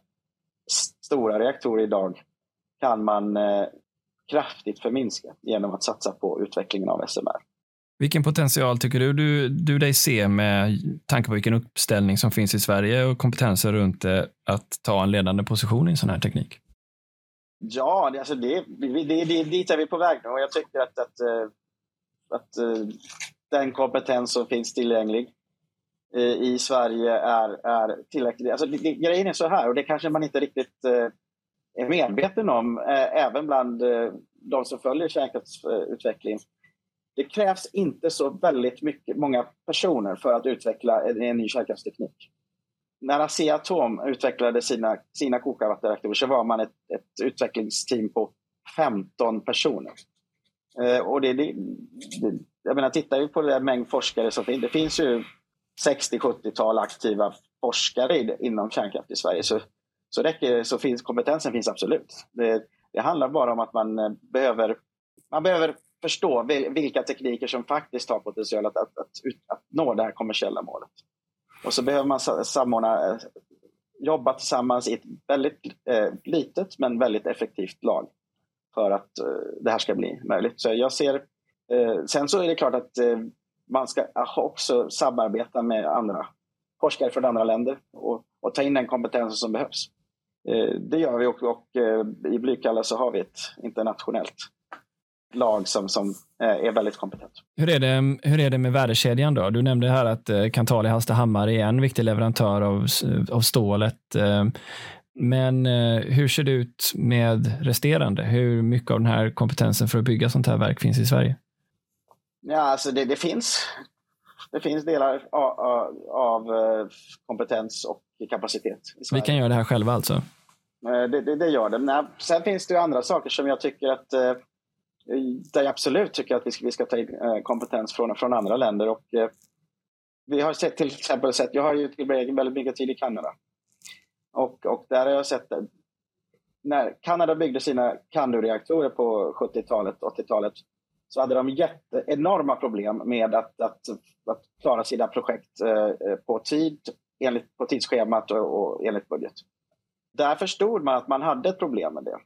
stora reaktorer idag kan man eh, kraftigt förminska genom att satsa på utvecklingen av SMR. Vilken potential tycker du, du du dig se med tanke på vilken uppställning som finns i Sverige och kompetenser runt det att ta en ledande position i en sån här teknik? Ja, det, alltså det, det, det, dit är vi på väg nu och jag tycker att, att, eh, att, eh, den kompetens som finns tillgänglig eh, i Sverige är, är tillräcklig. Alltså grejen är så här, och det kanske man inte riktigt är medveten om, eh, även bland eh, de som följer kärnkraftsutveckling. Det krävs inte så väldigt mycket, många personer för att utveckla en, en ny kärnkraftsteknik när Asea-Atom utvecklade sina, sina kokarvattenreaktorer så var man ett, ett utvecklingsteam på 15 personer. Eh, och det, det, det, jag menar, tittar vi på den mängd forskare som finns, det finns ju 60-70-tal aktiva forskare inom kärnkraft i Sverige. Så, så, räcker, så finns, kompetensen finns absolut. Det, det handlar bara om att man eh, behöver, man behöver förstå vilka tekniker som faktiskt har potential att, att, att, att nå det här kommersiella målet. Och så behöver man samordna, eh, jobba tillsammans i ett väldigt eh, litet men väldigt effektivt lag för att eh, det här ska bli möjligt. Så jag ser, eh, sen så är det klart att eh, man ska också samarbeta med andra forskare från andra länder och, och ta in den kompetensen som behövs. Eh, det gör vi och, och i Blykalla så har vi ett internationellt lag som, som eh, är väldigt kompetent. Hur är, det, hur är det med värdekedjan då? Du nämnde här att eh, Kanthal i Hallstahammar är en viktig leverantör av, av stålet. Eh, men hur ser det ut med resterande? Hur mycket av den här kompetensen för att bygga sånt här verk finns i Sverige? Ja, alltså det, det finns. Det finns delar av, av, kompetens och kapacitet. Vi kan göra det här själva alltså? Eh, det, det, det gör det. Men eh, sen finns det ju andra saker som jag tycker att eh, där jag absolut tycker att vi ska, vi ska ta in kompetens från, från andra länder. Och, vi har sett till exempel sett, jag har ju tillbringat väldigt mycket tid i Kanada. Och, och där har jag sett det. När Kanada byggde sina Candu-reaktorer på 70-talet, 80-talet så hade de jätte, enorma problem med att, att, att klara sina projekt på tid, enligt, på tidsschemat och, och enligt budget. Där förstod man att man hade ett problem med det.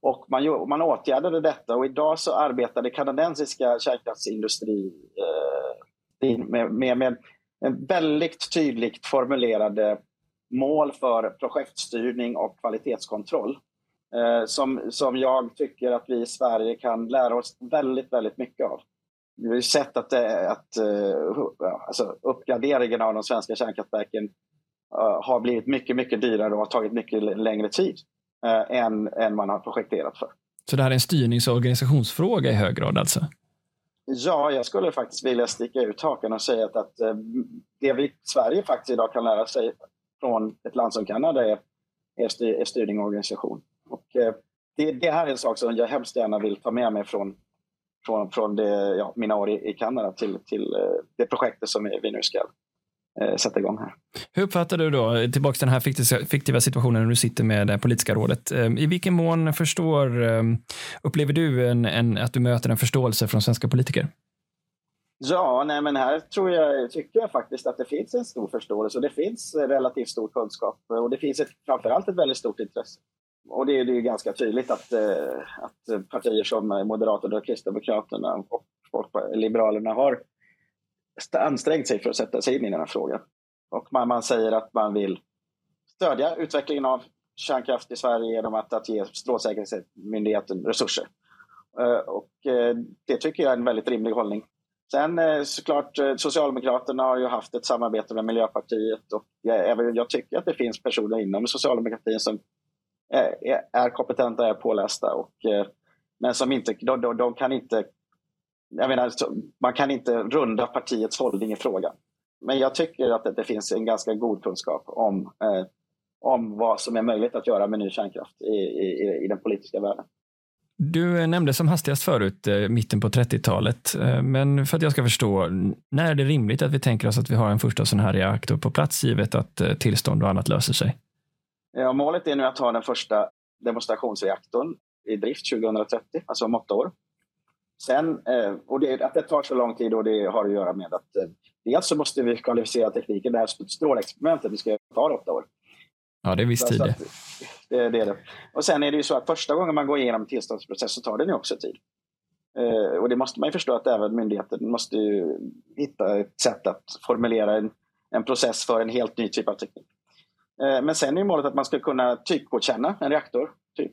Och man, man åtgärdade detta och idag så arbetar det kanadensiska kärnkraftsindustrin eh, med, med, med en väldigt tydligt formulerade mål för projektstyrning och kvalitetskontroll. Eh, som, som jag tycker att vi i Sverige kan lära oss väldigt, väldigt mycket av. vi har sett att, att eh, alltså, uppgraderingen av de svenska kärnkraftverken har blivit mycket, mycket dyrare och har tagit mycket längre tid än, än man har projekterat för. Så det här är en styrnings och organisationsfråga i hög grad alltså? Ja, jag skulle faktiskt vilja sticka ut hakan och säga att, att det vi Sverige faktiskt idag kan lära sig från ett land som Kanada är, är, styr, är styrning och organisation. Och, eh, det, det, här är en sak som jag hemskt gärna vill ta med mig från, från, från det, ja, mina år i, i Kanada till, till eh, det projektet som vi nu ska eh, sätta igång här. Hur uppfattar du då, tillbaka till den här fiktiva situationen när du sitter med det politiska rådet, i vilken mån förstår, upplever du en, en, att du möter en förståelse från svenska politiker? Ja, nej men här tror jag, tycker jag faktiskt att det finns en stor förståelse och det finns relativt stor kunskap och det finns ett, framförallt ett väldigt stort intresse. Och det, det är ganska tydligt att, eh, att partier som Moderaterna och Kristdemokraterna och Liberalerna har ansträngt sig för att sätta sig in i den här frågan. Och man, man säger att man vill stödja utvecklingen av kärnkraft i Sverige genom att, att ge Strålsäkerhetsmyndigheten resurser. Eh, och eh, det tycker jag är en väldigt rimlig hållning. Sen eh, såklart, Socialdemokraterna har ju haft ett samarbete med Miljöpartiet och jag, jag tycker att det finns personer inom socialdemokratin som är, är kompetenta, är pålästa och men som inte, de, de, de kan inte jag menar, man kan inte runda partiets hållning i frågan. Men jag tycker att det, finns en ganska god kunskap om, eh, om vad som är möjligt att göra med ny kärnkraft i, i, i den politiska världen. Du nämnde som hastigast förut eh, mitten på 30-talet, eh, men för att jag ska förstå, när är det rimligt att vi tänker oss att vi har en första sån här reaktor på plats givet att eh, tillstånd och annat löser sig? Ja, målet är nu att ha den första demonstrationsreaktorn i drift 2030, alltså om åtta år. Sen, och det, att det tar så lång tid och det har att göra med att dels så måste vi kvalificera tekniken. Det här strålexperimentet vi ska ta åtta år. Ja, det är viss tid. Det, det är det. Och sen är det ju så att första gången man går igenom tillståndsprocess så tar den ju också tid. Eh, och det måste man ju förstå att även myndigheten måste ju hitta ett sätt att formulera en, en process för en helt ny typ av teknik. Eh, men sen är målet att man ska kunna typgodkänna en reaktor. Typ.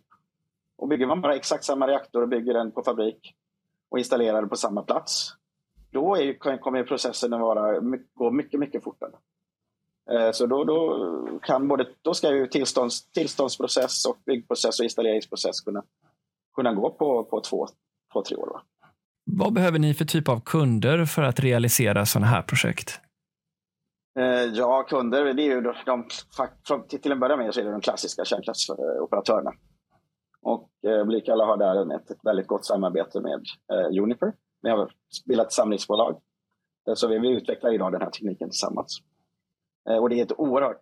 Och bygger man bara exakt samma reaktor och bygger den på fabrik och installerar den på samma plats, då är, kommer processen att vara, gå mycket, mycket fortare. Eh, så då, då, kan både, då ska ju tillstånds, tillståndsprocess, och byggprocess och installeringsprocess kunna, kunna gå på, på två, två, tre år. Va? Vad behöver ni för typ av kunder för att realisera sådana här projekt? Eh, ja, kunder, det är ju de, de, till en början med så är det de klassiska kärnkraftsoperatörerna. Och Blikalla Blykalla har där ett, väldigt gott samarbete med eh, Uniper. Vi har bildat ett samlingsbolag. Eh, så vi utvecklar idag den här tekniken tillsammans. Eh, och det är ett oerhört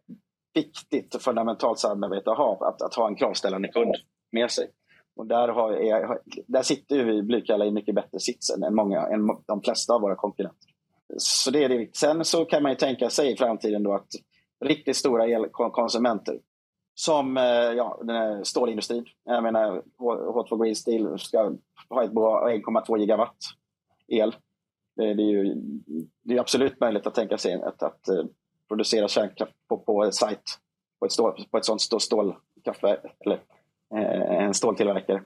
viktigt och fundamentalt samarbete att ha, att, att ha en kravställande kund med sig. Och där, har, där sitter vi Blykalla i mycket bättre sits än, många, än de flesta av våra konkurrenter. Så det är det. Sen så kan man ju tänka sig i framtiden då att riktigt stora elkonsumenter som eh, ja, den här stålindustrin. Jag menar, H2 Green Steel ska ha ett 1,2 gigawatt el. Det är ju det är absolut möjligt att tänka sig att, att eh, producera kärnkraft på, på sajt på ett, stål, på ett sånt stål stålkraftverk eller eh, en ståltillverkare.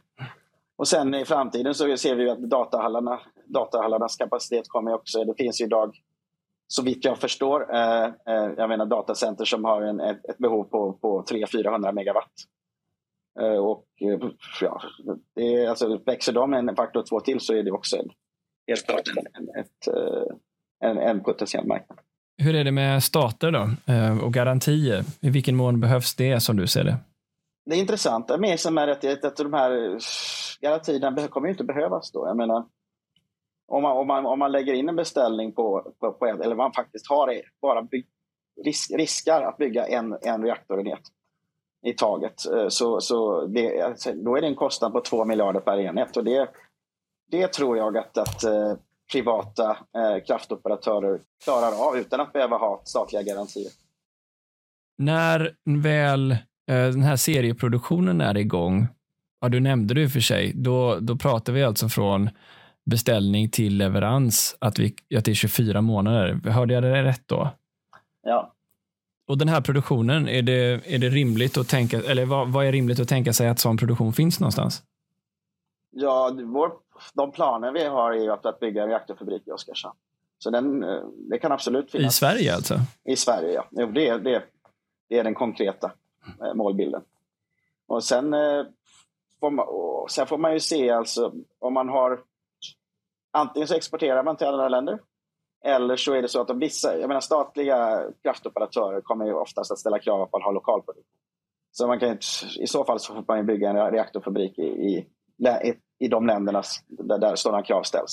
Och sen i framtiden så ser vi att datahallarna, datahallarnas kapacitet kommer också. Det finns ju idag, så vitt jag förstår, eh, eh, jag menar datacenter som har en, ett, ett behov på, på 300-400 megawatt. Eh, och eh, ja, det är, alltså, växer de en faktor två till så är det också en, helt klart en, ett, eh, en, en potentiell marknad. Hur är det med stater då och garantier? I vilken mån behövs det som du ser det? Det intressanta med som är att, att de här garantierna kommer inte behövas då. Jag menar, om man, om man, om man lägger in en beställning på, på, på eller man faktiskt har bara bygg, risk, riskar att bygga en, en reaktorenhet i taget, eh, så, så det, alltså, då är det en kostnad på 2 miljarder per enhet. Och det, det tror jag att, att eh, privata eh, kraftoperatörer klarar av utan att behöva ha statliga garantier. När väl eh, den här serieproduktionen är igång, ja, du nämnde det i och för sig, då, då pratar vi alltså från beställning till leverans, att, vi, att det är 24 månader. Hörde jag det rätt då? Ja. Och den här produktionen, är det, är det rimligt att tänka, eller vad, vad är rimligt att tänka sig att sån produktion finns någonstans? Ja, vår, de planer vi har är att, att bygga en reaktorfabrik i Oskarshamn. Så den, eh, det kan absolut finnas. I Sverige alltså? I Sverige, ja. Det, det, det är den konkreta eh, målbilden. Och sen, eh, får man, och sen får man ju se alltså om man har... Antingen så exporterar man till andra länder eller så är det så att de vissa, jag menar statliga kraftoperatörer kommer ju oftast att ställa krav på att ha lokalproduktion. Så man kan, i så fall så får man bygga en reaktorfabrik i, i, i de länderna där, där sådana krav ställs.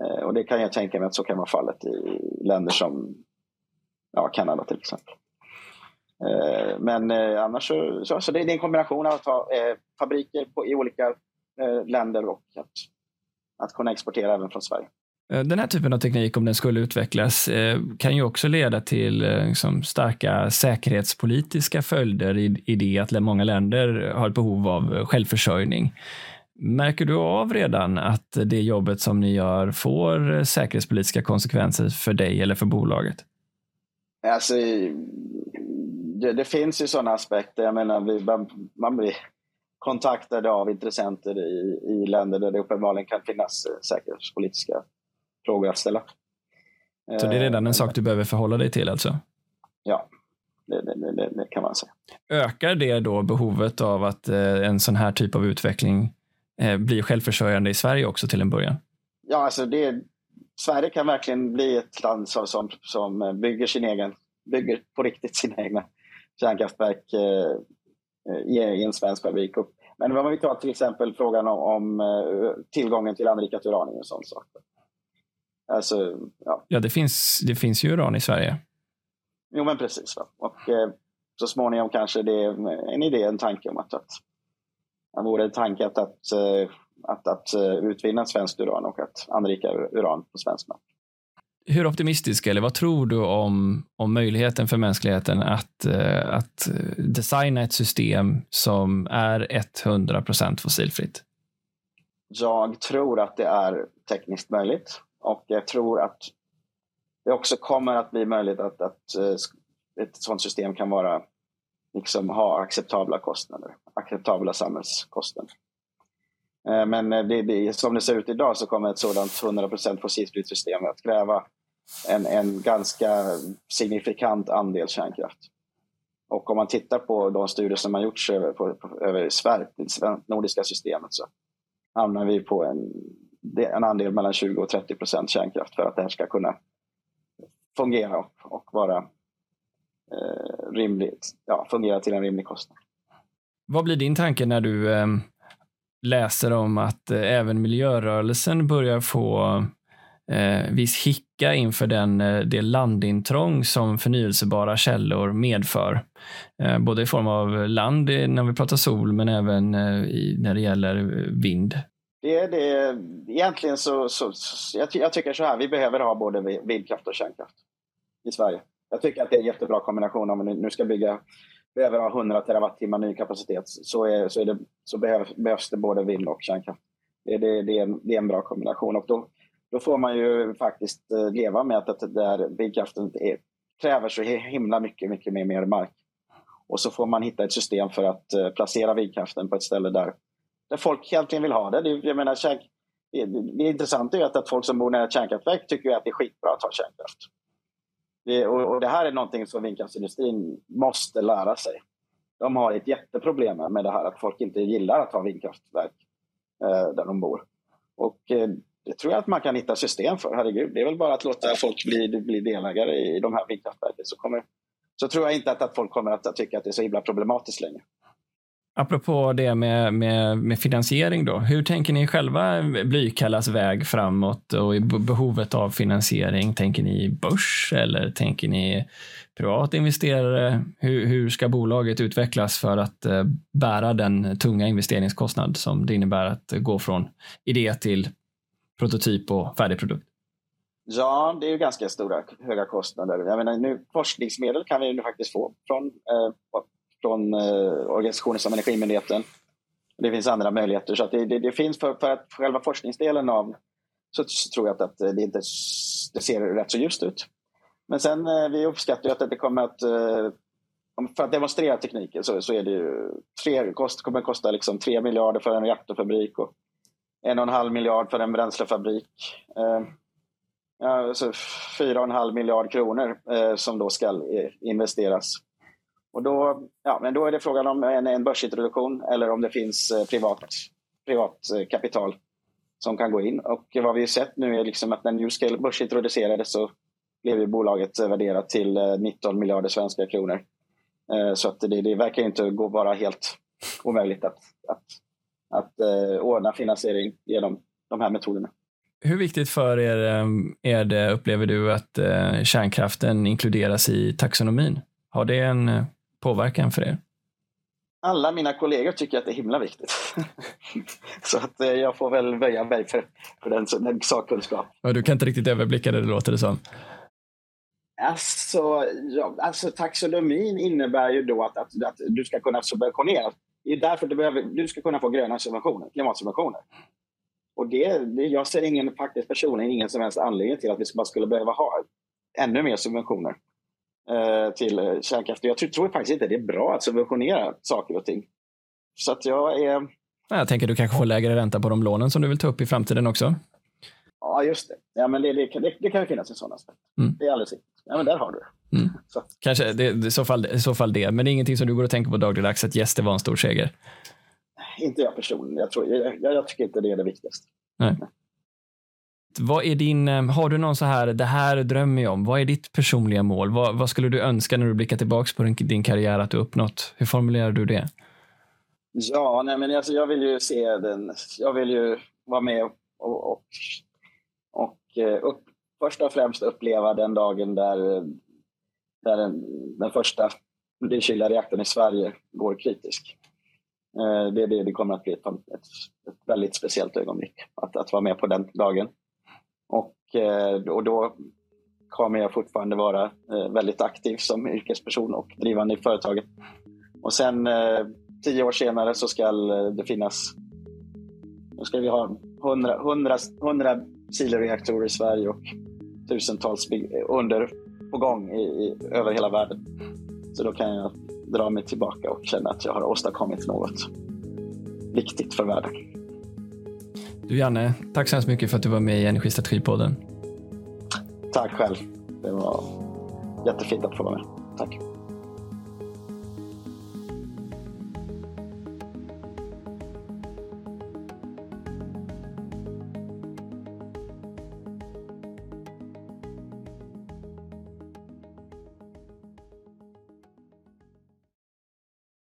Eh, och det kan jag tänka mig att så kan vara fallet i länder som ja, Kanada till exempel. Eh, men eh, annars så, så, så det, är en kombination av att ha eh, fabriker på, i olika eh, länder och att, att kunna exportera även från Sverige. Eh, den här typen av teknik, om den skulle utvecklas, eh, kan ju också leda till eh, liksom, starka säkerhetspolitiska följder i, i det att många länder har ett behov av självförsörjning. Märker du av redan att det jobbet som ni gör får säkerhetspolitiska konsekvenser för dig eller för bolaget? Alltså, det, det finns ju sådana aspekter. Jag menar, vi, man blir kontaktad av intressenter i, i länder där det uppenbarligen kan finnas säkerhetspolitiska frågor att ställa. Så det är redan en eh, sak du behöver förhålla dig till alltså? Ja, det, det, det, det kan man säga. Ökar det då behovet av att eh, en sån här typ av utveckling eh, blir självförsörjande i Sverige också till en början? Ja, alltså det, Sverige kan verkligen bli ett land som, som, som bygger sin egen, bygger på riktigt sina egna kärnkraftverk eh, i, i, en svensk fabrik. Men om vi tar till exempel frågan om, om tillgången till anrikat uran och sånt sak. Alltså, ja. ja, det finns, det finns ju uran i Sverige. Jo, men precis. Va? Och eh, så småningom kanske det är en idé, en tanke om att, att det vore en tanke att, att, eh, att, att, eh, utvinna svenskt uran och att anrika uran på svensk mark. Hur optimistisk eller vad tror du om, om möjligheten för mänskligheten att, eh, att designa ett system som är 100% fossilfritt? Jag tror att det är tekniskt möjligt. Och jag tror att det också kommer att bli möjligt att, att eh, ett sådant system kan vara, liksom, ha acceptabla kostnader, acceptabla samhällskostnader. Eh, men eh, det, det, som det ser ut idag så kommer ett sådant 100% fossilfritt system att kräva en, en ganska signifikant andel kärnkraft. Och om man tittar på de studier som har gjorts över, på, på, över Sverige, det nordiska systemet så hamnar vi på en en andel mellan 20 och 30 procent kärnkraft för att det här ska kunna fungera och, och vara eh, rimligt, ja, fungera till en rimlig kostnad. Vad blir din tanke när du eh, läser om att eh, även miljörörelsen börjar få eh, viss hicka inför den, eh, det landintrång som förnyelsebara källor medför. Eh, både i form av land när vi pratar sol, men även eh, i, när det gäller eh, vind. Det det. Egentligen så, så, så jag, jag, tycker så här, vi behöver ha både vindkraft och kärnkraft i Sverige. Jag tycker att det är en jättebra kombination om vi nu ska bygga, behöver ha 100 terawattimmar ny kapacitet så, är, så, är det, så behöv, behövs det både vind och kärnkraft. Det, det, det, är en, det är en bra kombination och då, då får man ju faktiskt eh, leva med att, att där vindkraften är, kräver så himla mycket, mycket mer, mer mark. Och så får man hitta ett system för att eh, placera vindkraften på ett ställe där där folk egentligen vill ha det. det jag menar, kärn, det, det intressanta är att, att folk som bor nära kärnkraftverk tycker att det är skitbra att ha kärnkraft. Det, och, och, det här är någonting som vindkraftsindustrin måste lära sig. De har ett jätteproblem med det här att folk inte gillar att ha vindkraftverk eh, där de bor. Och eh, det tror jag att man kan hitta system för. Herregud, det är väl bara att låta folk bli, bli delägare i de här vindkraftverken så, kommer, så tror jag inte att, att folk kommer att tycka att det är så himla problematiskt längre. Apropå det med, med, med, finansiering då. Hur tänker ni själva eh, Blykallas väg framåt och behovet av finansiering? Tänker ni börs eller tänker ni privat investerare? Hur, hur ska bolaget utvecklas för att eh, bära den tunga investeringskostnad som det innebär att gå från idé till prototyp och färdig produkt? Ja, det är ju ganska stora, höga kostnader. Jag menar, nu, forskningsmedel kan vi nu faktiskt få från eh, från eh, organisationer som Energimyndigheten. Det finns andra möjligheter. Så det, det, det, finns för, för att själva forskningsdelen av så, så tror jag att det, inte, det ser rätt så ljust ut. Men sen eh, vi uppskattar ju att det kommer att eh, för att demonstrera tekniken så, så är det ju tre, kost, kommer att kosta liksom 3 miljarder för en reaktorfabrik och en och en halv miljard för en bränslefabrik. Eh, alltså fyra och en halv miljard kronor eh, som då ska investeras. Och då, ja, men då är det frågan om en, en börsintroduktion eller om det finns eh, privat, privat eh, kapital som kan gå in. Och vad vi har sett nu är liksom att när Newscale börsintroducerades så blev ju bolaget värderat till eh, 19 miljarder svenska kronor. Eh, så att det, det verkar inte gå vara helt omöjligt att, att, att eh, ordna finansiering genom de här metoderna. Hur viktigt för er är det, upplever du, att kärnkraften inkluderas i taxonomin? Har det en påverkan för er? Alla mina kollegor tycker att det är himla viktigt. så att eh, jag får väl böja mig för, för den, den sakkunskap. du kan inte riktigt överblicka det, det låter det som. Alltså, ja, alltså taxonomin innebär ju då att, att, att du ska kunna subventionera. Det är därför du, behöver, du ska kunna få gröna subventioner, klimatsubventioner. Och det, det, jag ser ingen, faktiskt personligen ingen som helst anledning till att vi bara skulle behöva ha ännu mer subventioner. Eh, till kärnkraft. Jag tror, tror faktiskt inte det är bra att subventionera saker och ting. Så att jag är... Jag tänker du kanske får lägre ränta på de lånen som du vill ta upp i framtiden också? Ja, just det. Ja, men det, det, det, det kan ju finnas en sån aspekt. Mm. Det är alldeles riktigt. Ja, men där har du mm. Så. Kanske det, i, så fall, i så fall det, men det är ingenting som du går och tänker på dagligdags att yes, det var en stor seger? Inte jag personligen. Jag, tror, jag, jag, jag tycker inte det är det viktigaste. Nej. Vad är din, eh, har du någon så här, det här drömmer jag om. Vad är ditt personliga mål? Vad, vad skulle du önska när du blickar tillbaka på din, din karriär att du uppnått? Hur formulerar du det? Ja, nej, men alltså, jag vill ju se den. Jag vill ju vara med och, och, och eh, upp, först och främst uppleva den dagen där, där den, den första blykyla reaktorn i Sverige går kritisk. Eh, det, det, det kommer att bli ett, ett, ett väldigt speciellt ögonblick att, att vara med på den dagen. Och, eh, och då kommer jag fortfarande vara eh, väldigt aktiv som yrkesperson och drivande i företaget. Och sen eh, tio år senare så ska det finnas, då ska vi ha 100, 100, 100 siloreaktorer i Sverige och tusentals under på gång i, i, över hela världen. Så då kan jag dra mig tillbaka och känna att jag har åstadkommit något viktigt för världen. Du Janne, tack så hemskt mycket för att du var med i Energistrategipodden. Tack själv. Det var jättefint att få vara med. Tack.